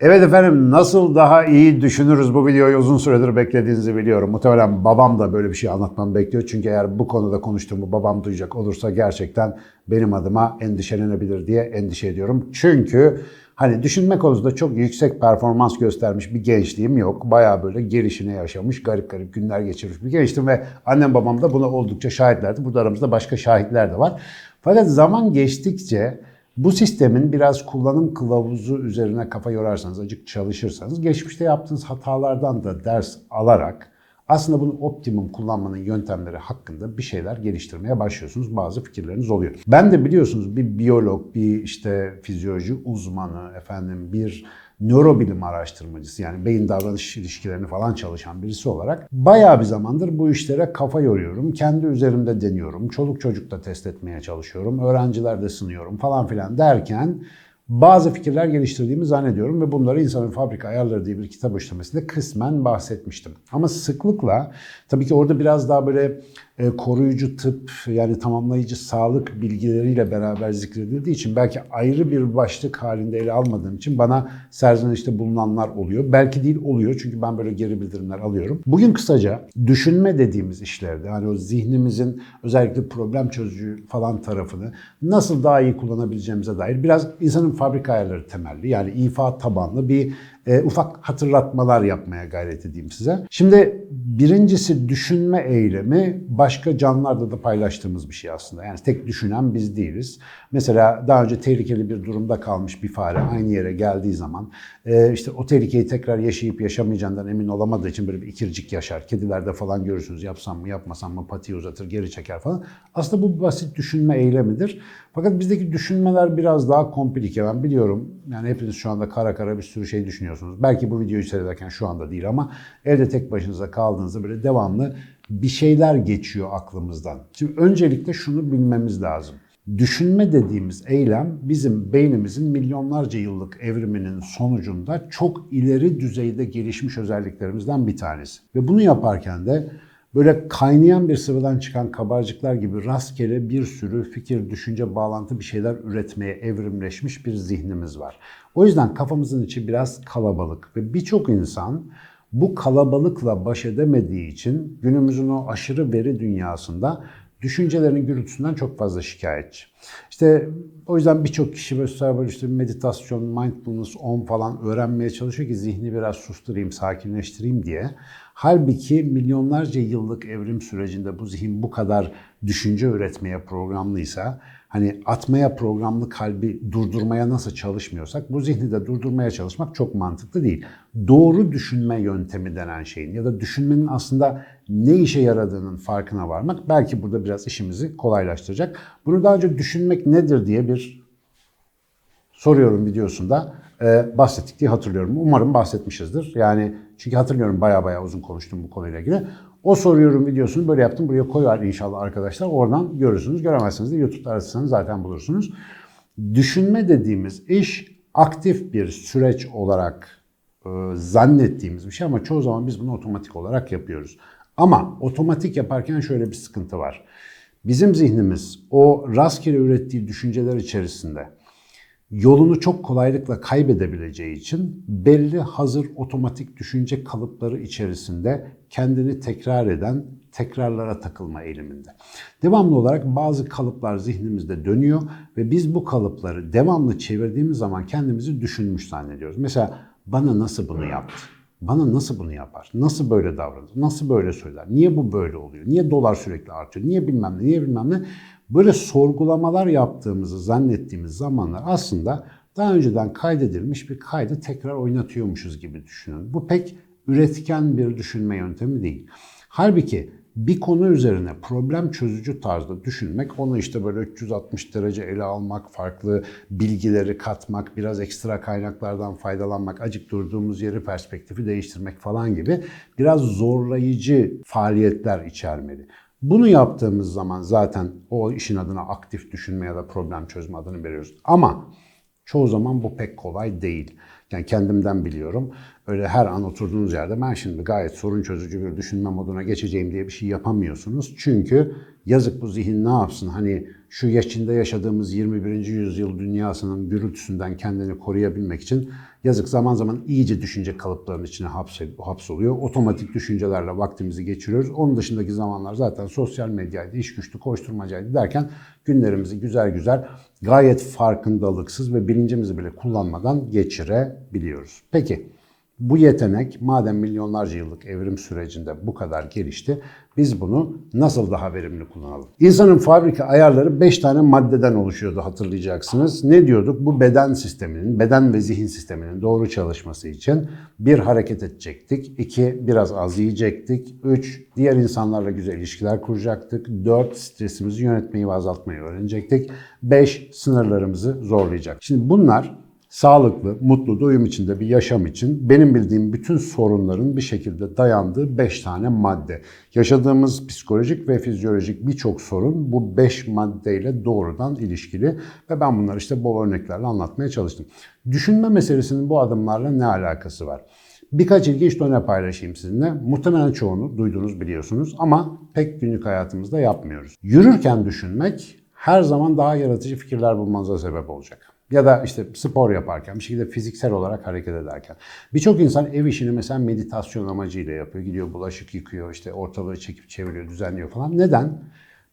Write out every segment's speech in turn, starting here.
Evet efendim nasıl daha iyi düşünürüz bu videoyu uzun süredir beklediğinizi biliyorum. Muhtemelen babam da böyle bir şey anlatmamı bekliyor. Çünkü eğer bu konuda konuştuğumu babam duyacak olursa gerçekten benim adıma endişelenebilir diye endişe ediyorum. Çünkü hani düşünme konusunda çok yüksek performans göstermiş bir gençliğim yok. Baya böyle gelişine yaşamış, garip garip günler geçirmiş bir gençtim ve annem babam da buna oldukça şahitlerdi. Burada aramızda başka şahitler de var. Fakat zaman geçtikçe bu sistemin biraz kullanım kılavuzu üzerine kafa yorarsanız, acık çalışırsanız, geçmişte yaptığınız hatalardan da ders alarak aslında bunu optimum kullanmanın yöntemleri hakkında bir şeyler geliştirmeye başlıyorsunuz. Bazı fikirleriniz oluyor. Ben de biliyorsunuz bir biyolog, bir işte fizyoloji uzmanı, efendim bir nörobilim araştırmacısı yani beyin davranış ilişkilerini falan çalışan birisi olarak bayağı bir zamandır bu işlere kafa yoruyorum. Kendi üzerimde deniyorum. Çoluk çocukta test etmeye çalışıyorum. Öğrencilerde sınıyorum falan filan derken bazı fikirler geliştirdiğimi zannediyorum ve bunları İnsanın Fabrika Ayarları diye bir kitap işlemesinde kısmen bahsetmiştim. Ama sıklıkla tabii ki orada biraz daha böyle koruyucu tıp yani tamamlayıcı sağlık bilgileriyle beraber zikredildiği için belki ayrı bir başlık halinde ele almadığım için bana serzenişte bulunanlar oluyor. Belki değil oluyor çünkü ben böyle geri bildirimler alıyorum. Bugün kısaca düşünme dediğimiz işlerde hani o zihnimizin özellikle problem çözücü falan tarafını nasıl daha iyi kullanabileceğimize dair biraz insanın fabrika ayarları temelli yani ifa tabanlı bir e, ufak hatırlatmalar yapmaya gayret edeyim size. Şimdi birincisi düşünme eylemi başka canlılarda da paylaştığımız bir şey aslında. Yani tek düşünen biz değiliz. Mesela daha önce tehlikeli bir durumda kalmış bir fare aynı yere geldiği zaman e, işte o tehlikeyi tekrar yaşayıp yaşamayacağından emin olamadığı için böyle bir ikircik yaşar. Kedilerde falan görürsünüz yapsam mı yapmasam mı patiyi uzatır geri çeker falan. Aslında bu basit düşünme eylemidir. Fakat bizdeki düşünmeler biraz daha komplike. Ben biliyorum yani hepiniz şu anda kara kara bir sürü şey düşünüyorsunuz. Belki bu videoyu seyrederken şu anda değil ama evde tek başınıza kaldığınızda böyle devamlı bir şeyler geçiyor aklımızdan. Şimdi öncelikle şunu bilmemiz lazım. Düşünme dediğimiz eylem bizim beynimizin milyonlarca yıllık evriminin sonucunda çok ileri düzeyde gelişmiş özelliklerimizden bir tanesi. Ve bunu yaparken de böyle kaynayan bir sıvıdan çıkan kabarcıklar gibi rastgele bir sürü fikir, düşünce, bağlantı bir şeyler üretmeye evrimleşmiş bir zihnimiz var. O yüzden kafamızın içi biraz kalabalık ve birçok insan bu kalabalıkla baş edemediği için günümüzün o aşırı veri dünyasında düşüncelerinin gürültüsünden çok fazla şikayetçi. İşte o yüzden birçok kişi böyle işte meditasyon, mindfulness, on falan öğrenmeye çalışıyor ki zihni biraz susturayım, sakinleştireyim diye. Halbuki milyonlarca yıllık evrim sürecinde bu zihin bu kadar düşünce üretmeye programlıysa, hani atmaya programlı kalbi durdurmaya nasıl çalışmıyorsak bu zihni de durdurmaya çalışmak çok mantıklı değil. Doğru düşünme yöntemi denen şeyin ya da düşünmenin aslında ne işe yaradığının farkına varmak belki burada biraz işimizi kolaylaştıracak. Bunu daha önce düşünmek nedir diye bir soruyorum videosunda e, bahsettik diye hatırlıyorum. Umarım bahsetmişizdir. Yani çünkü hatırlıyorum baya baya uzun konuştum bu konuyla ilgili. O soruyorum videosunu böyle yaptım. Buraya koyar inşallah arkadaşlar. Oradan görürsünüz. Göremezseniz de YouTube'da ararsanız zaten bulursunuz. Düşünme dediğimiz iş aktif bir süreç olarak e, zannettiğimiz bir şey ama çoğu zaman biz bunu otomatik olarak yapıyoruz. Ama otomatik yaparken şöyle bir sıkıntı var. Bizim zihnimiz o rastgele ürettiği düşünceler içerisinde yolunu çok kolaylıkla kaybedebileceği için belli hazır otomatik düşünce kalıpları içerisinde kendini tekrar eden tekrarlara takılma eğiliminde. Devamlı olarak bazı kalıplar zihnimizde dönüyor ve biz bu kalıpları devamlı çevirdiğimiz zaman kendimizi düşünmüş zannediyoruz. Mesela bana nasıl bunu yaptı? Bana nasıl bunu yapar? Nasıl böyle davranır? Nasıl böyle söyler? Niye bu böyle oluyor? Niye dolar sürekli artıyor? Niye bilmem ne? Niye bilmem ne? Böyle sorgulamalar yaptığımızı zannettiğimiz zamanlar aslında daha önceden kaydedilmiş bir kaydı tekrar oynatıyormuşuz gibi düşünün. Bu pek üretken bir düşünme yöntemi değil. Halbuki bir konu üzerine problem çözücü tarzda düşünmek, onu işte böyle 360 derece ele almak, farklı bilgileri katmak, biraz ekstra kaynaklardan faydalanmak, acık durduğumuz yeri perspektifi değiştirmek falan gibi biraz zorlayıcı faaliyetler içermeli. Bunu yaptığımız zaman zaten o işin adına aktif düşünme ya da problem çözme adını veriyoruz. Ama çoğu zaman bu pek kolay değil. Yani kendimden biliyorum. Öyle her an oturduğunuz yerde ben şimdi gayet sorun çözücü bir düşünme moduna geçeceğim diye bir şey yapamıyorsunuz. Çünkü yazık bu zihin ne yapsın? Hani şu yaşında yaşadığımız 21. yüzyıl dünyasının gürültüsünden kendini koruyabilmek için yazık zaman zaman iyice düşünce kalıplarının içine hapsoluyor. Otomatik düşüncelerle vaktimizi geçiriyoruz. Onun dışındaki zamanlar zaten sosyal medyaydı, iş güçlü, koşturmacaydı derken günlerimizi güzel güzel gayet farkındalıksız ve bilincimizi bile kullanmadan geçirebiliyoruz. Peki bu yetenek madem milyonlarca yıllık evrim sürecinde bu kadar gelişti, biz bunu nasıl daha verimli kullanalım? İnsanın fabrika ayarları 5 tane maddeden oluşuyordu hatırlayacaksınız. Ne diyorduk? Bu beden sisteminin, beden ve zihin sisteminin doğru çalışması için bir hareket edecektik, iki biraz az yiyecektik, üç diğer insanlarla güzel ilişkiler kuracaktık, dört stresimizi yönetmeyi ve azaltmayı öğrenecektik, beş sınırlarımızı zorlayacak. Şimdi bunlar sağlıklı, mutlu, doyum içinde bir yaşam için benim bildiğim bütün sorunların bir şekilde dayandığı 5 tane madde. Yaşadığımız psikolojik ve fizyolojik birçok sorun bu 5 maddeyle doğrudan ilişkili ve ben bunları işte bol örneklerle anlatmaya çalıştım. Düşünme meselesinin bu adımlarla ne alakası var? Birkaç ilginç dönem paylaşayım sizinle. Muhtemelen çoğunu duydunuz biliyorsunuz ama pek günlük hayatımızda yapmıyoruz. Yürürken düşünmek her zaman daha yaratıcı fikirler bulmanıza sebep olacak. Ya da işte spor yaparken, bir şekilde fiziksel olarak hareket ederken. Birçok insan ev işini mesela meditasyon amacıyla yapıyor. Gidiyor bulaşık yıkıyor, işte ortalığı çekip çeviriyor, düzenliyor falan. Neden?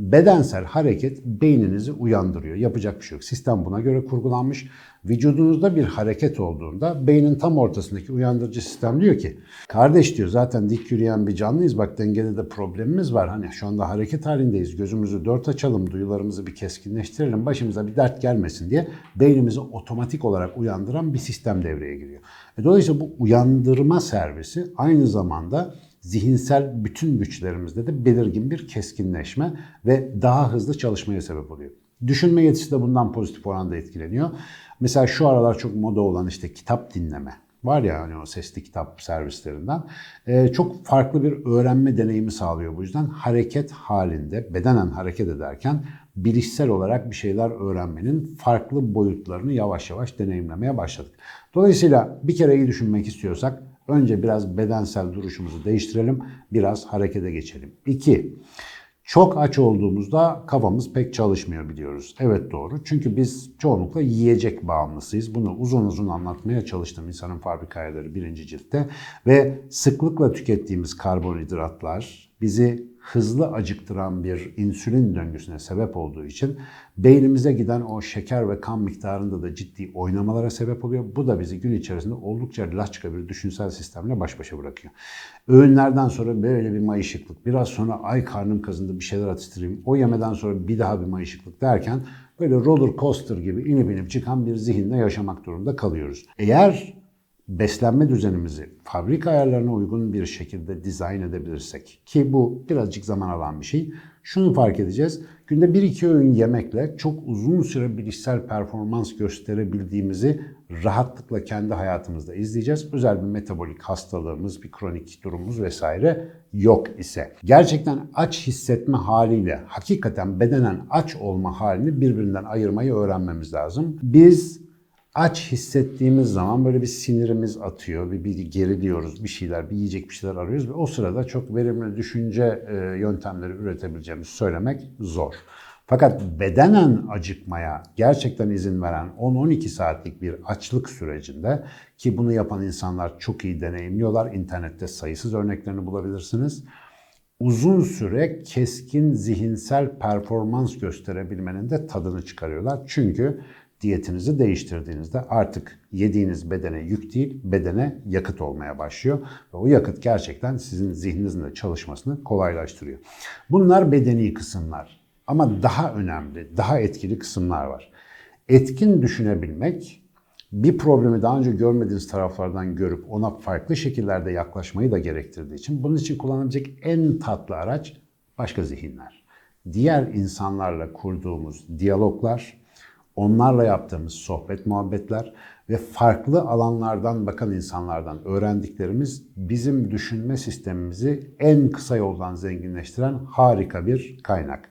Bedensel hareket beyninizi uyandırıyor. Yapacak bir şey yok. Sistem buna göre kurgulanmış. Vücudunuzda bir hareket olduğunda beynin tam ortasındaki uyandırıcı sistem diyor ki kardeş diyor zaten dik yürüyen bir canlıyız bak dengede de problemimiz var. Hani şu anda hareket halindeyiz. Gözümüzü dört açalım, duyularımızı bir keskinleştirelim, başımıza bir dert gelmesin diye beynimizi otomatik olarak uyandıran bir sistem devreye giriyor. E dolayısıyla bu uyandırma servisi aynı zamanda zihinsel bütün güçlerimizde de belirgin bir keskinleşme ve daha hızlı çalışmaya sebep oluyor. Düşünme yetisi de bundan pozitif oranda etkileniyor. Mesela şu aralar çok moda olan işte kitap dinleme var ya hani o sesli kitap servislerinden ee, çok farklı bir öğrenme deneyimi sağlıyor bu yüzden hareket halinde bedenen hareket ederken bilişsel olarak bir şeyler öğrenmenin farklı boyutlarını yavaş yavaş deneyimlemeye başladık. Dolayısıyla bir kere iyi düşünmek istiyorsak önce biraz bedensel duruşumuzu değiştirelim, biraz harekete geçelim. 2. Çok aç olduğumuzda kafamız pek çalışmıyor biliyoruz. Evet doğru. Çünkü biz çoğunlukla yiyecek bağımlısıyız. Bunu uzun uzun anlatmaya çalıştım insanın fabrika ayarları birinci ciltte. Ve sıklıkla tükettiğimiz karbonhidratlar bizi hızlı acıktıran bir insülin döngüsüne sebep olduğu için beynimize giden o şeker ve kan miktarında da ciddi oynamalara sebep oluyor. Bu da bizi gün içerisinde oldukça laçka bir düşünsel sistemle baş başa bırakıyor. Öğünlerden sonra böyle bir mayışıklık, biraz sonra ay karnım kazındı bir şeyler atıştırayım, o yemeden sonra bir daha bir mayışıklık derken böyle roller coaster gibi inip inip çıkan bir zihinle yaşamak durumunda kalıyoruz. Eğer beslenme düzenimizi fabrika ayarlarına uygun bir şekilde dizayn edebilirsek ki bu birazcık zaman alan bir şey. Şunu fark edeceğiz. Günde 1-2 öğün yemekle çok uzun süre bilişsel performans gösterebildiğimizi rahatlıkla kendi hayatımızda izleyeceğiz. Özel bir metabolik hastalığımız, bir kronik durumumuz vesaire yok ise. Gerçekten aç hissetme haliyle hakikaten bedenen aç olma halini birbirinden ayırmayı öğrenmemiz lazım. Biz aç hissettiğimiz zaman böyle bir sinirimiz atıyor, bir, bir geriliyoruz, bir şeyler, bir yiyecek bir şeyler arıyoruz ve o sırada çok verimli düşünce e, yöntemleri üretebileceğimizi söylemek zor. Fakat bedenen acıkmaya gerçekten izin veren 10-12 saatlik bir açlık sürecinde ki bunu yapan insanlar çok iyi deneyimliyorlar. İnternette sayısız örneklerini bulabilirsiniz. Uzun süre keskin zihinsel performans gösterebilmenin de tadını çıkarıyorlar. Çünkü diyetinizi değiştirdiğinizde artık yediğiniz bedene yük değil, bedene yakıt olmaya başlıyor. Ve o yakıt gerçekten sizin zihninizin de çalışmasını kolaylaştırıyor. Bunlar bedeni kısımlar. Ama daha önemli, daha etkili kısımlar var. Etkin düşünebilmek, bir problemi daha önce görmediğiniz taraflardan görüp ona farklı şekillerde yaklaşmayı da gerektirdiği için bunun için kullanabilecek en tatlı araç başka zihinler. Diğer insanlarla kurduğumuz diyaloglar, onlarla yaptığımız sohbet, muhabbetler ve farklı alanlardan bakan insanlardan öğrendiklerimiz bizim düşünme sistemimizi en kısa yoldan zenginleştiren harika bir kaynak.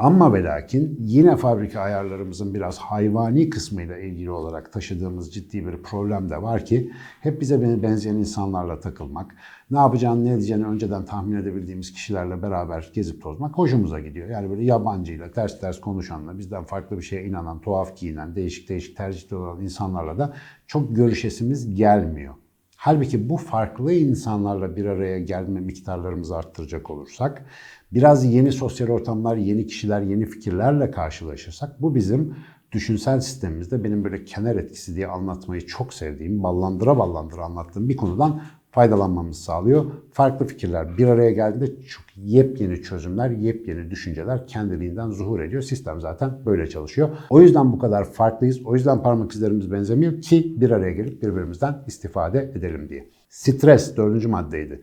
Ama ve lakin yine fabrika ayarlarımızın biraz hayvani kısmıyla ilgili olarak taşıdığımız ciddi bir problem de var ki hep bize benzeyen insanlarla takılmak, ne yapacağını ne edeceğini önceden tahmin edebildiğimiz kişilerle beraber gezip tozmak hoşumuza gidiyor. Yani böyle yabancıyla, ters ters konuşanla, bizden farklı bir şeye inanan, tuhaf giyinen, değişik değişik tercihleri olan insanlarla da çok görüşesimiz gelmiyor. Halbuki bu farklı insanlarla bir araya gelme miktarlarımızı arttıracak olursak, biraz yeni sosyal ortamlar, yeni kişiler, yeni fikirlerle karşılaşırsak bu bizim düşünsel sistemimizde benim böyle kenar etkisi diye anlatmayı çok sevdiğim, ballandıra ballandıra anlattığım bir konudan faydalanmamızı sağlıyor. Farklı fikirler bir araya geldiğinde çok yepyeni çözümler, yepyeni düşünceler kendiliğinden zuhur ediyor. Sistem zaten böyle çalışıyor. O yüzden bu kadar farklıyız. O yüzden parmak izlerimiz benzemiyor ki bir araya gelip birbirimizden istifade edelim diye. Stres dördüncü maddeydi.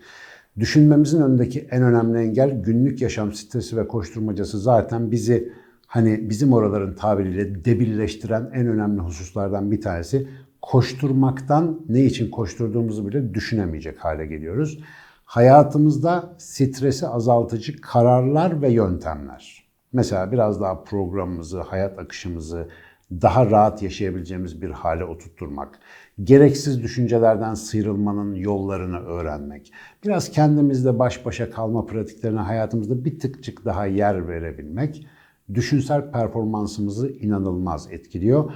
Düşünmemizin önündeki en önemli engel günlük yaşam stresi ve koşturmacası zaten bizi hani bizim oraların tabiriyle debilleştiren en önemli hususlardan bir tanesi koşturmaktan ne için koşturduğumuzu bile düşünemeyecek hale geliyoruz. Hayatımızda stresi azaltıcı kararlar ve yöntemler. Mesela biraz daha programımızı, hayat akışımızı daha rahat yaşayabileceğimiz bir hale oturtturmak, gereksiz düşüncelerden sıyrılmanın yollarını öğrenmek, biraz kendimizle baş başa kalma pratiklerine hayatımızda bir tıkçık daha yer verebilmek, düşünsel performansımızı inanılmaz etkiliyor.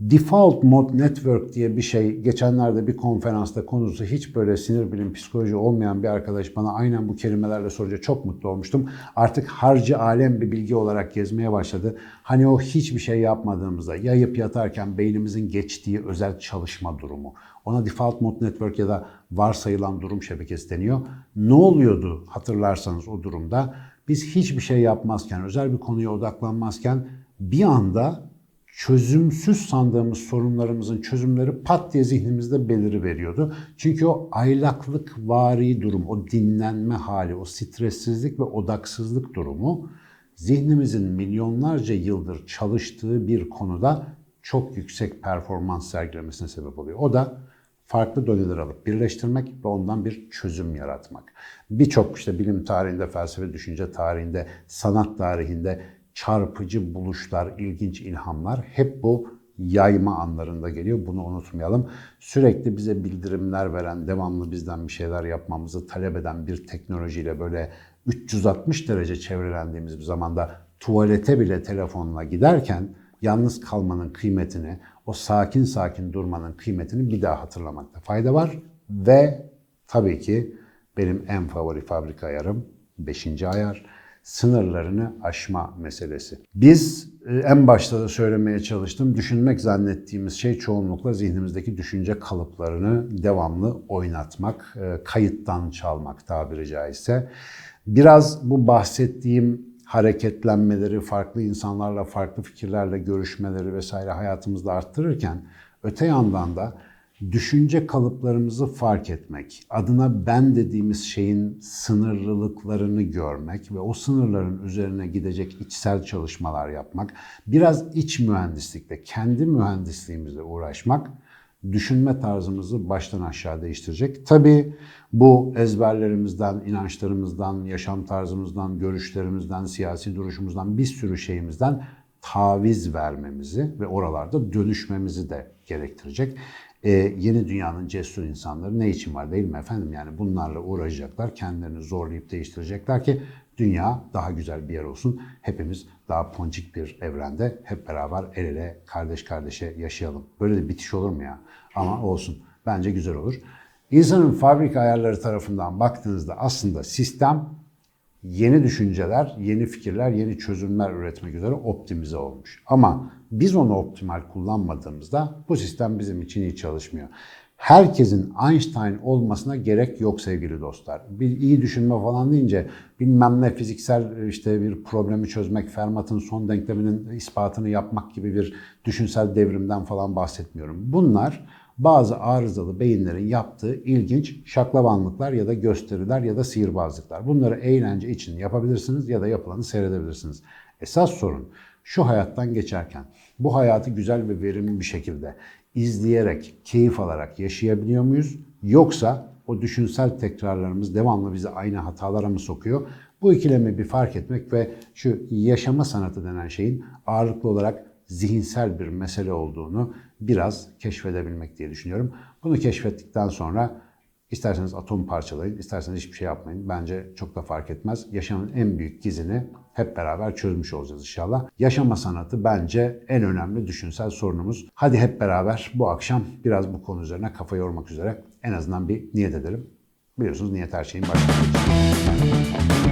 Default Mode Network diye bir şey geçenlerde bir konferansta konusu hiç böyle sinir bilim psikoloji olmayan bir arkadaş bana aynen bu kelimelerle sorunca çok mutlu olmuştum. Artık harcı alem bir bilgi olarak gezmeye başladı. Hani o hiçbir şey yapmadığımızda yayıp yatarken beynimizin geçtiği özel çalışma durumu. Ona Default Mode Network ya da varsayılan durum şebekesi deniyor. Ne oluyordu hatırlarsanız o durumda? Biz hiçbir şey yapmazken, özel bir konuya odaklanmazken bir anda çözümsüz sandığımız sorunlarımızın çözümleri pat diye zihnimizde beliri veriyordu. Çünkü o aylaklık vari durum, o dinlenme hali, o stressizlik ve odaksızlık durumu zihnimizin milyonlarca yıldır çalıştığı bir konuda çok yüksek performans sergilemesine sebep oluyor. O da farklı doneler alıp birleştirmek ve ondan bir çözüm yaratmak. Birçok işte bilim tarihinde, felsefe düşünce tarihinde, sanat tarihinde çarpıcı buluşlar, ilginç ilhamlar hep bu yayma anlarında geliyor. Bunu unutmayalım. Sürekli bize bildirimler veren, devamlı bizden bir şeyler yapmamızı talep eden bir teknolojiyle böyle 360 derece çevrelendiğimiz bir zamanda tuvalete bile telefonla giderken yalnız kalmanın kıymetini, o sakin sakin durmanın kıymetini bir daha hatırlamakta fayda var. Ve tabii ki benim en favori fabrika ayarım 5. ayar sınırlarını aşma meselesi. Biz e, en başta da söylemeye çalıştım. Düşünmek zannettiğimiz şey çoğunlukla zihnimizdeki düşünce kalıplarını devamlı oynatmak, e, kayıttan çalmak tabiri caizse. Biraz bu bahsettiğim hareketlenmeleri, farklı insanlarla, farklı fikirlerle görüşmeleri vesaire hayatımızda arttırırken öte yandan da düşünce kalıplarımızı fark etmek, adına ben dediğimiz şeyin sınırlılıklarını görmek ve o sınırların üzerine gidecek içsel çalışmalar yapmak, biraz iç mühendislikte, kendi mühendisliğimizle uğraşmak düşünme tarzımızı baştan aşağı değiştirecek. Tabii bu ezberlerimizden, inançlarımızdan, yaşam tarzımızdan, görüşlerimizden, siyasi duruşumuzdan bir sürü şeyimizden taviz vermemizi ve oralarda dönüşmemizi de gerektirecek e, yeni dünyanın cesur insanları ne için var değil mi efendim? Yani bunlarla uğraşacaklar, kendilerini zorlayıp değiştirecekler ki dünya daha güzel bir yer olsun. Hepimiz daha ponçik bir evrende hep beraber el ele, kardeş kardeşe yaşayalım. Böyle de bitiş olur mu ya? Ama olsun. Bence güzel olur. İnsanın fabrika ayarları tarafından baktığınızda aslında sistem yeni düşünceler, yeni fikirler, yeni çözümler üretmek üzere optimize olmuş. Ama biz onu optimal kullanmadığımızda bu sistem bizim için iyi çalışmıyor. Herkesin Einstein olmasına gerek yok sevgili dostlar. Bir iyi düşünme falan deyince bilmem ne fiziksel işte bir problemi çözmek, Fermat'ın son denkleminin ispatını yapmak gibi bir düşünsel devrimden falan bahsetmiyorum. Bunlar bazı arızalı beyinlerin yaptığı ilginç şaklavanlıklar ya da gösteriler ya da sihirbazlıklar. Bunları eğlence için yapabilirsiniz ya da yapılanı seyredebilirsiniz. Esas sorun şu hayattan geçerken bu hayatı güzel ve verimli bir şekilde izleyerek, keyif alarak yaşayabiliyor muyuz? Yoksa o düşünsel tekrarlarımız devamlı bizi aynı hatalara mı sokuyor? Bu ikilemi bir fark etmek ve şu yaşama sanatı denen şeyin ağırlıklı olarak zihinsel bir mesele olduğunu biraz keşfedebilmek diye düşünüyorum. Bunu keşfettikten sonra isterseniz atom parçalayın, isterseniz hiçbir şey yapmayın. Bence çok da fark etmez. Yaşamın en büyük gizini hep beraber çözmüş olacağız inşallah. Yaşama sanatı bence en önemli düşünsel sorunumuz. Hadi hep beraber bu akşam biraz bu konu üzerine kafa yormak üzere en azından bir niyet edelim. Biliyorsunuz niyet her şeyin başlangıcı.